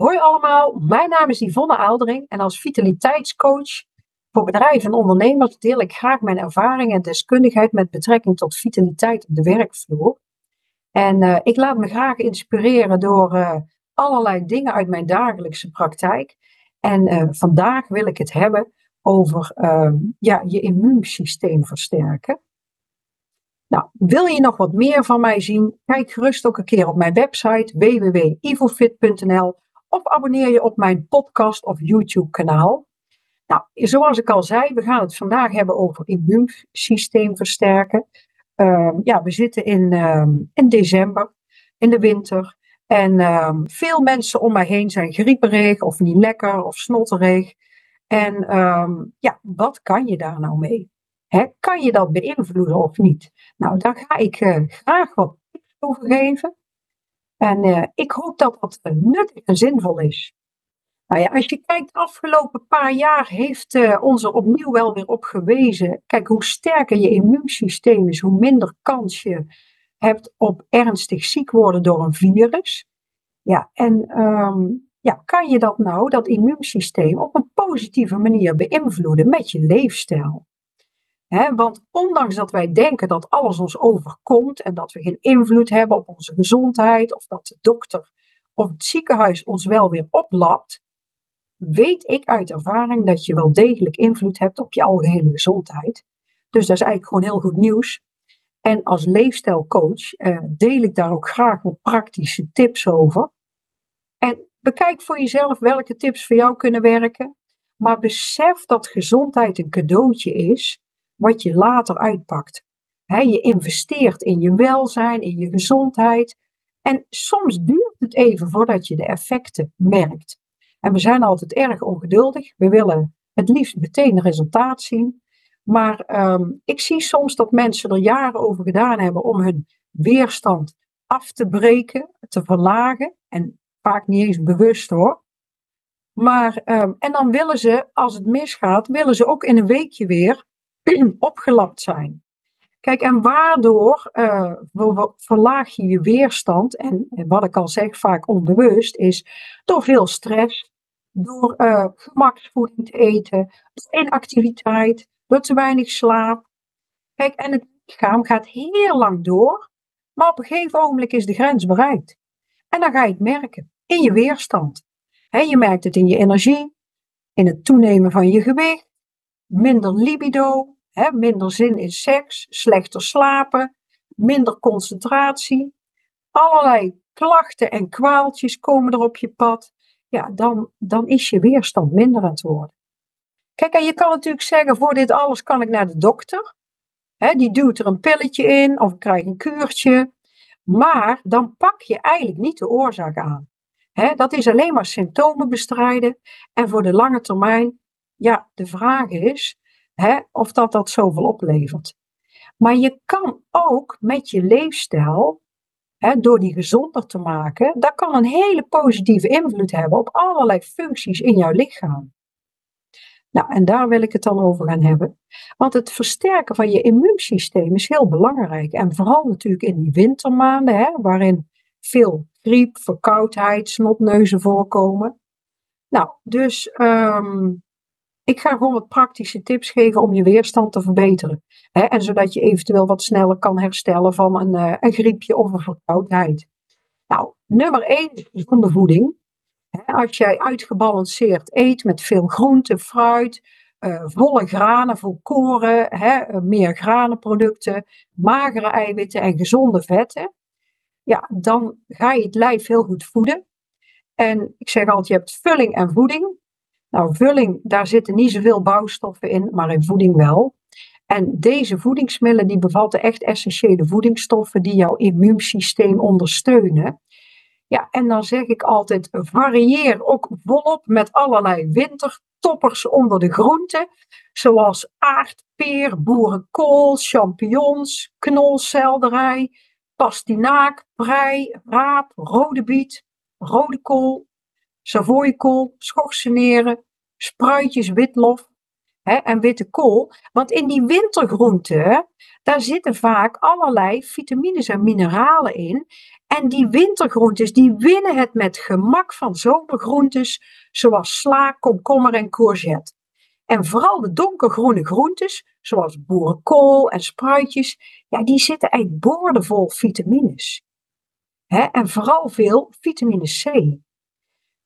Hoi allemaal, mijn naam is Yvonne Aaldering en als vitaliteitscoach voor bedrijven en ondernemers deel ik graag mijn ervaring en deskundigheid met betrekking tot vitaliteit op de werkvloer. En uh, ik laat me graag inspireren door uh, allerlei dingen uit mijn dagelijkse praktijk. En uh, vandaag wil ik het hebben over ehm, ja, je immuunsysteem versterken. Nou, wil je nog wat meer van mij zien? Kijk gerust ook een keer op mijn website www.ivofit.nl of abonneer je op mijn podcast of YouTube kanaal. Nou, zoals ik al zei, we gaan het vandaag hebben over immuunsysteem versterken. Uh, ja, we zitten in, uh, in december, in de winter. En uh, veel mensen om mij heen zijn grieperig of niet lekker of snotterig. En ehm, ja, wat kan je daar nou mee? Hè, kan je dat beïnvloeden of niet? Nou, daar ga ik eh, graag wat tips over geven. En uh, ik hoop dat dat nuttig en zinvol is. Nou ja, als je kijkt, afgelopen paar jaar heeft uh, ons er opnieuw wel weer op gewezen. Kijk, hoe sterker je immuunsysteem is, hoe minder kans je hebt op ernstig ziek worden door een virus. Ja, en um, ja, kan je dat nou, dat immuunsysteem, op een positieve manier beïnvloeden met je leefstijl? Want ondanks dat wij denken dat alles ons overkomt en dat we geen invloed hebben op onze gezondheid, of dat de dokter of het ziekenhuis ons wel weer oplapt, weet ik uit ervaring dat je wel degelijk invloed hebt op je algehele gezondheid. Dus dat is eigenlijk gewoon heel goed nieuws. En als leefstijlcoach eh, deel ik daar ook graag wat praktische tips over. En bekijk voor jezelf welke tips voor jou kunnen werken. Maar besef dat gezondheid een cadeautje is wat je later uitpakt. je investeert in je welzijn, in je gezondheid. En soms duurt het even voordat je de effecten merkt. En we zijn altijd erg ongeduldig. We willen het liefst meteen resultaat zien. Maar ehm, ik zie soms dat mensen er jaren over gedaan hebben om hun weerstand af te breken, te verlagen. En vaak niet eens bewust hoor. Maar, um, en dan willen ze, als het misgaat, willen ze ook in een weekje weer opgelapt zijn. Kijk, en waardoor uh, verlaag je je weerstand, en, wat ik al zeg, vaak onbewust, is door veel stress, door uh, gemaksvoeding te eten, inactiviteit, door te weinig slaap. Kijk, en het lichaam gaat heel lang door, maar op een gegeven ogenblik is de grens bereikt. En dan ga je het merken in je weerstand. He, je merkt het in je energie, in het toenemen van je gewicht, minder libido, hè, minder zin in seks, slechter slapen, minder concentratie. Allerlei klachten en kwaaltjes komen er op je pad. Ja, dan, dan is je weerstand minder aan het worden. Kijk, en je kan natuurlijk zeggen, voor dit alles kan ik naar de dokter. Die duwt er een pilletje in of ik krijg een kuurtje. Maar dan pak je eigenlijk niet de oorzaak aan. dat is alleen maar symptomen bestrijden. En voor de lange termijn, ja, de vraag is, hè, of dat dat zoveel oplevert. Maar je kan ook met je leefstijl, hè, door die gezonder te maken, dat kan een hele positieve invloed hebben op allerlei functies in jouw lichaam. Nou, en daar wil ik het dan over gaan hebben. Want het versterken van je immuunsysteem is heel belangrijk. En vooral natuurlijk in die wintermaanden, hè, waarin veel griep, verkoudheid, snotneuzen voorkomen. Nou, dus um, ik ga gewoon wat praktische tips geven om je weerstand te verbeteren. Hè, en zodat je eventueel wat sneller kan herstellen van een, uh, een griepje of een verkoudheid. Nou, nummer 1 is gezonde voeding. Als jij uitgebalanceerd eet met veel groente, fruit, uh, volle granen, volkoren, hè, eh, meer granenproducten, magere eiwitten en gezonde vetten, ja, dan ga je het lijf heel goed voeden. En ik zeg altijd, je hebt vulling en voeding. Nou, vulling, daar zitten niet zoveel bouwstoffen in, maar in voeding wel. En deze voedingsmiddelen die bevatten echt essentiële voedingsstoffen die jouw immuunsysteem ondersteunen. Ja, en dan zeg ik altijd, varieer ook volop met allerlei wintertoppers onder de groenten, zoals aardpeer, boerenkool, champignons, knolselderij, pastinaak, prei, raap, rode biet, rode kool, savoykool, schorseneren, spruitjes, witlof. hè, en witte kool. Want in die wintergroenten, daar zitten vaak allerlei vitamines en mineralen in. En die wintergroentes, die winnen het met gemak van zomergroentes, zoals sla, komkommer en courgette. En vooral de donkergroene groentes, zoals boerenkool en spruitjes, ja, die zitten eigenlijk boordevol vitamines. En vooral veel vitamine C.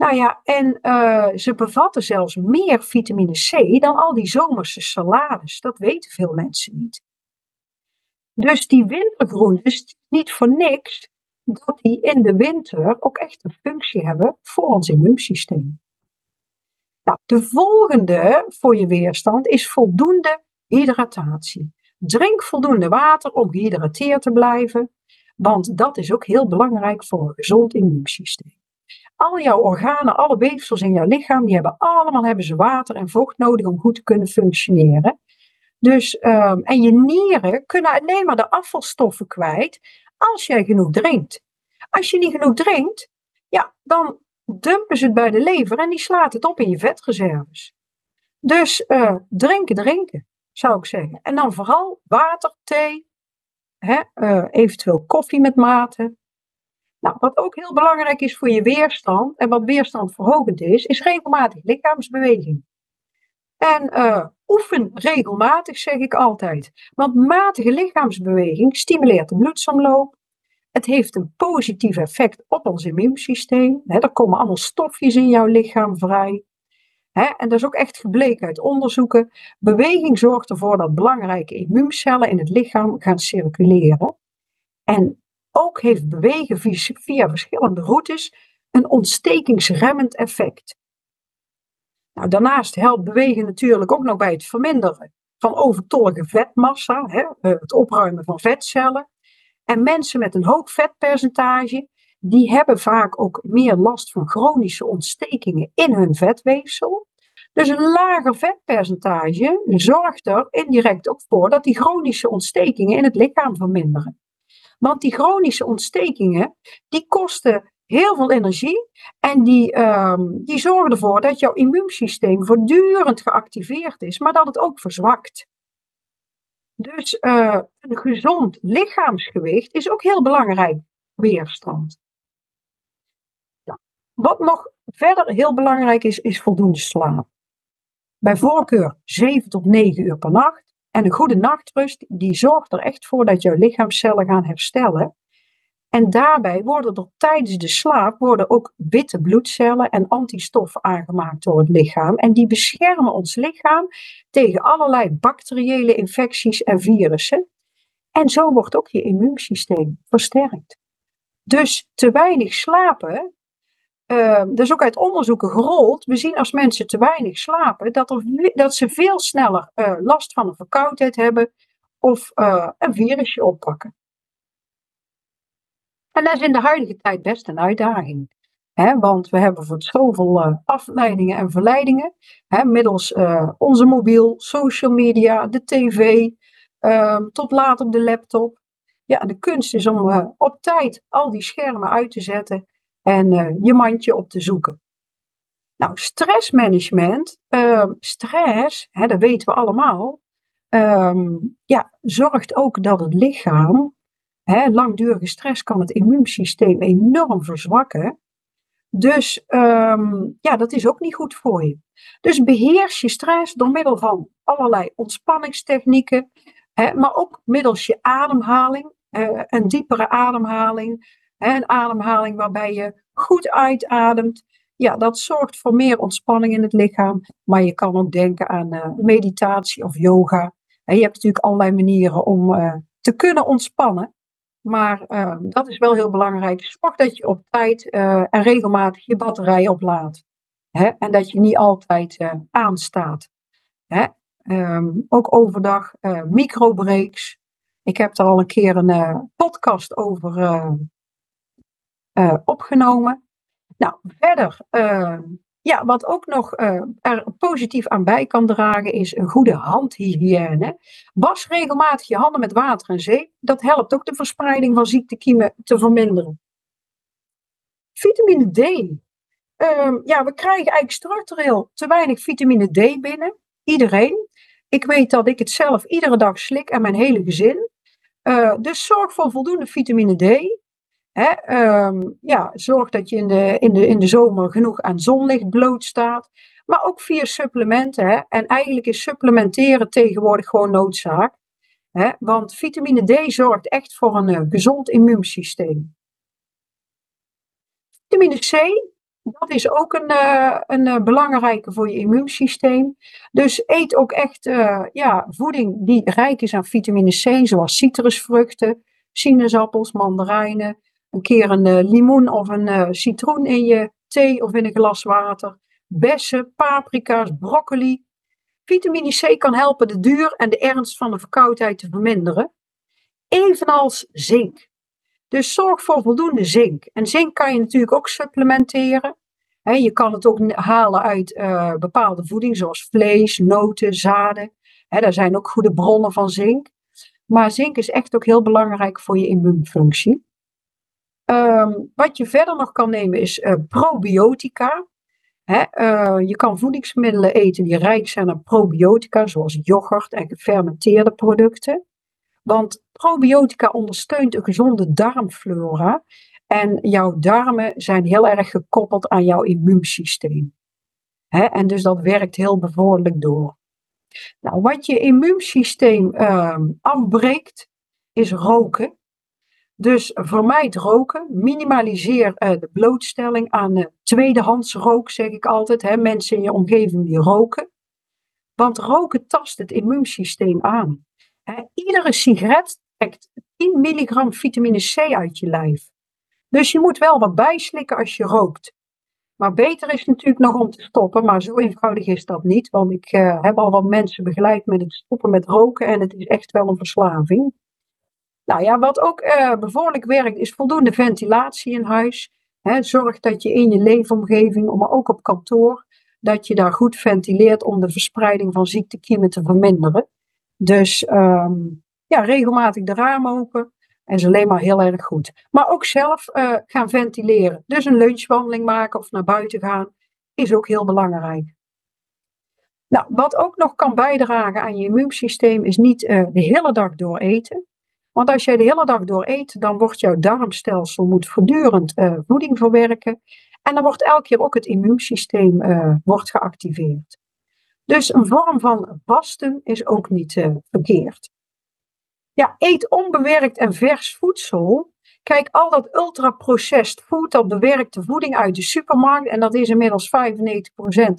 Nou ja, en uh, ze bevatten zelfs meer vitamine C dan al die zomerse salades. Dat weten veel mensen niet. Dus die wintergroentes, niet voor niks dat die in de winter ook echt een functie hebben voor ons immuunsysteem. Nou, de volgende voor je weerstand is voldoende hydratatie. Drink voldoende water om gehydrateerd te blijven, want dat is ook heel belangrijk voor een gezond immuunsysteem. Al jouw organen, alle weefsels in jouw lichaam, die hebben allemaal hebben ze water en vocht nodig om goed te kunnen functioneren. Dus, um, en je nieren kunnen alleen maar de afvalstoffen kwijt als jij genoeg drinkt. Als je niet genoeg drinkt, ja, dan dumpen ze het bij de lever en die slaat het op in je vetreserves. Dus uh, drinken, drinken, zou ik zeggen. En dan vooral water, thee, hè, uh, eventueel koffie met mate. Nou, wat ook heel belangrijk is voor je weerstand en wat weerstandverhogend is, is regelmatig lichaamsbeweging. En uh, oefen regelmatig, zeg ik altijd. Want matige lichaamsbeweging stimuleert de bloedsomloop. Het heeft een positief effect op ons immuunsysteem. He, er komen allemaal stofjes in jouw lichaam vrij. en dat is ook echt gebleken uit onderzoeken. Beweging zorgt ervoor dat belangrijke immuuncellen in het lichaam gaan circuleren. En ook heeft bewegen via verschillende routes een ontstekingsremmend effect. Nou, daarnaast helpt bewegen natuurlijk ook nog bij het verminderen van overtollige vetmassa, hè, eh, het opruimen van vetcellen. En mensen met een hoog vetpercentage, die hebben vaak ook meer last van chronische ontstekingen in hun vetweefsel. Dus een lager vetpercentage zorgt er indirect ook voor dat die chronische ontstekingen in het lichaam verminderen. Want die chronische ontstekingen, die kosten heel veel energie en die, um, die zorgen ervoor dat jouw immuunsysteem voortdurend geactiveerd is, maar dat het ook verzwakt. Dus uh, een gezond lichaamsgewicht is ook heel belangrijk weerstand. Ja. Wat nog verder heel belangrijk is, is voldoende slaap. Bij voorkeur 7 tot 9 uur per nacht. En een goede nachtrust, die zorgt er echt voor dat jouw lichaamscellen gaan herstellen. En daarbij worden er tijdens de slaap worden ook witte bloedcellen en antistoffen aangemaakt door het lichaam. En die beschermen ons lichaam tegen allerlei bacteriële infecties en virussen. En zo wordt ook je immuunsysteem versterkt. Dus te weinig slapen, uh, is ook uit onderzoeken gerold. We zien als mensen te weinig slapen dat, dat ze veel sneller uh, last van een verkoudheid hebben of uh, een virusje oppakken. En dat is in de huidige tijd best een uitdaging. Want we hebben voor zoveel uh, afleidingen en verleidingen. Middels onze mobiel, social media, de tv, uh, tot laat op de laptop. Ja, de kunst is om op tijd al die schermen uit te zetten en je mandje op te zoeken. Nou, stressmanagement, ehm, stress, hè, dat weten we allemaal, ehm, ja, zorgt ook dat het lichaam langdurige stress kan het immuunsysteem enorm verzwakken. Dus um, ja, dat is ook niet goed voor je. Dus beheers je stress door middel van allerlei ontspanningstechnieken, hè, maar ook middels je ademhaling, uh, een diepere ademhaling, een ademhaling waarbij je goed uitademt. Ja, dat zorgt voor meer ontspanning in het lichaam, maar je kan ook denken aan uh, meditatie of yoga. Je hebt natuurlijk allerlei manieren om uh, te kunnen ontspannen. Maar uh, dat is wel heel belangrijk. Zorg dat je op tijd en regelmatig je batterij oplaadt. Hè? En dat je niet altijd aanstaat. Hè? Um, ook overdag microbreaks. Ik heb er al een keer een podcast over opgenomen. Nou, verder ehm, ja, wat ook nog uh, er positief aan bij kan dragen is een goede handhygiëne. Was regelmatig je handen met water en zeep. Dat helpt ook de verspreiding van ziektekiemen te verminderen. Vitamine D. Uh, ja, we krijgen eigenlijk structureel te weinig vitamine D binnen. Iedereen. Ik weet dat ik het zelf iedere dag slik en mijn hele gezin. Uh, dus zorg voor voldoende vitamine D. Um, ja, zorg dat je in de, in, de, in de zomer genoeg aan zonlicht blootstaat. Maar ook via supplementen. En eigenlijk is supplementeren tegenwoordig gewoon noodzaak. Want vitamine D zorgt echt voor een uh, gezond immuunsysteem. Vitamine C, dat is ook een, uh, een uh, belangrijke voor je immuunsysteem. Dus eet ook echt ja, voeding die rijk is aan vitamine C, zoals citrusvruchten, sinaasappels, mandarijnen. Een keer een limoen of een citroen in je thee of in een glas water. Bessen, paprika's, broccoli, Vitamine C kan helpen de duur en de ernst van de verkoudheid te verminderen, evenals zink. Dus zorg voor voldoende zink. En zink kan je natuurlijk ook supplementeren. je kan het ook halen uit uh, bepaalde voeding, zoals vlees, noten, zaden. He, daar zijn ook goede bronnen van zink. Maar zink is echt ook heel belangrijk voor je immuunfunctie. Um, wat je verder nog kan nemen is uh, probiotica. Eh, je kan voedingsmiddelen eten die rijk zijn aan probiotica, zoals yoghurt en gefermenteerde producten. Want probiotica ondersteunt een gezonde darmflora. En jouw darmen zijn heel erg gekoppeld aan jouw immuunsysteem. en dus dat werkt heel bevorderlijk door. Nou, wat je immuunsysteem uh, afbreekt, is roken. Dus vermijd roken, minimaliseer uh, de blootstelling aan uh, tweedehands rook, zeg ik altijd. Hè, mensen in je omgeving die roken. Want roken tast het immuunsysteem aan. iedere sigaret trekt 10 milligram vitamine C uit je lijf. Dus je moet wel wat bijslikken als je rookt. Maar beter is natuurlijk nog om te stoppen, maar zo eenvoudig is dat niet. Want ik uh, heb al wat mensen begeleid met het stoppen met roken en het is echt wel een verslaving. Nou ja, wat ook uh, werkt, is voldoende ventilatie in huis. zorg dat je in je leefomgeving, maar ook op kantoor, dat je daar goed ventileert om de verspreiding van ziektekiemen te verminderen. Dus um, ja, regelmatig de ramen open. En is alleen maar heel erg goed. Maar ook zelf uh, gaan ventileren. Dus een lunchwandeling maken of naar buiten gaan is ook heel belangrijk. Nou, wat ook nog kan bijdragen aan je immuunsysteem is niet uh, de hele dag door eten. Want als jij de hele dag door eet, dan wordt jouw darmstelsel moet voortdurend uh, voeding verwerken. En dan wordt elke keer ook het immuunsysteem uh, wordt geactiveerd. Dus een vorm van vasten is ook niet uh, verkeerd. Ja, eet onbewerkt en vers voedsel. Kijk, al dat ultra-processed food, dat bewerkte voeding uit de supermarkt, en dat is inmiddels 95%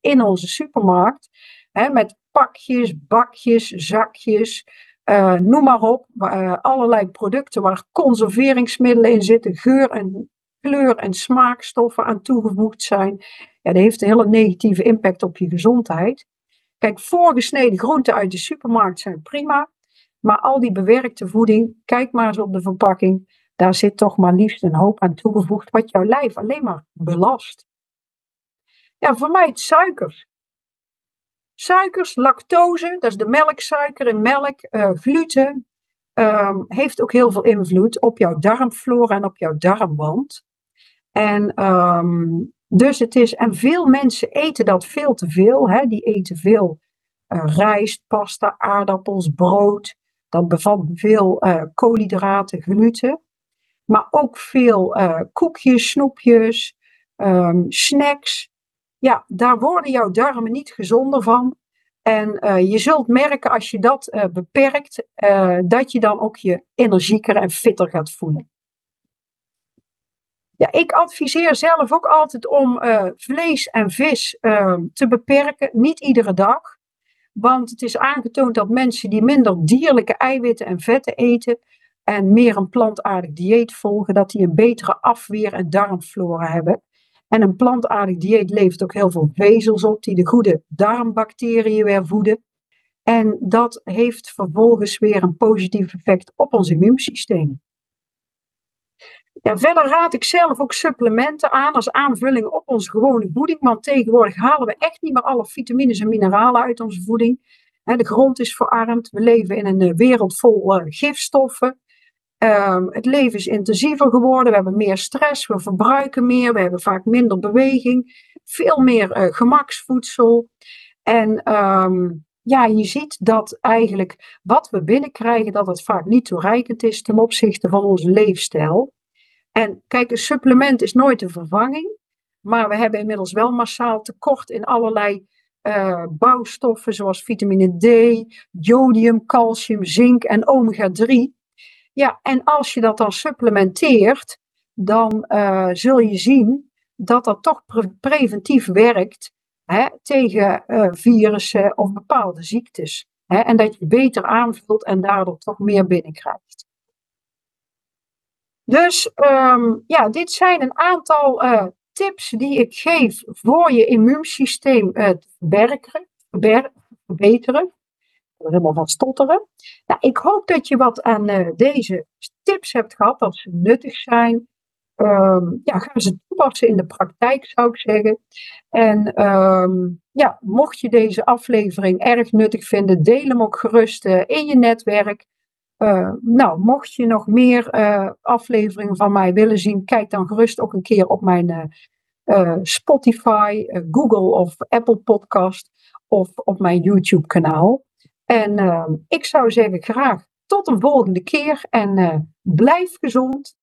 in onze supermarkt, hè, met pakjes, bakjes, zakjes, uh, noem maar op, uh, allerlei producten waar conserveringsmiddelen in zitten, geur en kleur en smaakstoffen aan toegevoegd zijn. Ja, dat heeft een hele negatieve impact op je gezondheid. Kijk, voorgesneden groenten uit de supermarkt zijn prima, maar al die bewerkte voeding, kijk maar eens op de verpakking, daar zit toch maar liefst een hoop aan toegevoegd wat jouw lijf alleen maar belast. Ja, voor mij het suikers. Suikers, lactose, dat is de melksuiker in melk, uh, gluten, um, heeft ook heel veel invloed op jouw darmflora en op jouw darmwand. En um, dus het is, en veel mensen eten dat veel te veel. Hè? Die eten veel uh, rijst, pasta, aardappels, brood. Dat bevat veel uh, koolhydraten, gluten. Maar ook veel koekjes, snoepjes, um, snacks ja, daar worden jouw darmen niet gezonder van. En uh, je zult merken als je dat uh, beperkt, uh, dat je dan ook je energieker en fitter gaat voelen. Ja, ik adviseer zelf ook altijd om vlees en vis ehm, te beperken, niet iedere dag. Want het is aangetoond dat mensen die minder dierlijke eiwitten en vetten eten en meer een plantaardig dieet volgen, dat die een betere afweer- en darmflora hebben. En een plantaardig dieet levert ook heel veel vezels op die de goede darmbacteriën weer voeden. En dat heeft vervolgens weer een positief effect op ons immuunsysteem. Ja, verder raad ik zelf ook supplementen aan als aanvulling op onze gewone voeding. Want tegenwoordig halen we echt niet meer alle vitamines en mineralen uit onze voeding. De grond is verarmd. We leven in een eh, wereld vol eh, gifstoffen. Um, het leven is intensiever geworden, we hebben meer stress, we verbruiken meer, we hebben vaak minder beweging, veel meer uh, gemaksvoedsel. En um, ja, je ziet dat eigenlijk wat we binnenkrijgen, dat het vaak niet toereikend is ten opzichte van onze leefstijl. En kijk, een supplement is nooit een vervanging, maar we hebben inmiddels wel massaal tekort in allerlei uh, bouwstoffen zoals vitamine D, jodium, calcium, zink en omega-3. Ja, en als je dat dan supplementeert, dan uh, zul je zien dat dat toch pre preventief werkt hè, tegen uh, virussen of bepaalde ziektes. Hè, en dat je beter aanvult en daardoor toch meer binnenkrijgt. Dus um, ja, dit zijn een aantal uh, tips die ik geef voor je immuunsysteem te verbeteren. Helemaal van stotteren. Nou, ik hoop dat je wat aan uh, deze tips hebt gehad, dat ze nuttig zijn. Um, ja, ga ze toepassen in de praktijk, zou ik zeggen. En um, ja, mocht je deze aflevering erg nuttig vinden, deel hem ook gerust uh, in je netwerk. Uh, nou, mocht je nog meer uh, afleveringen van mij willen zien, kijk dan gerust ook een keer op mijn Spotify, Google of Apple Podcast of op mijn YouTube kanaal. En ik zou zeggen graag tot een volgende keer en blijf gezond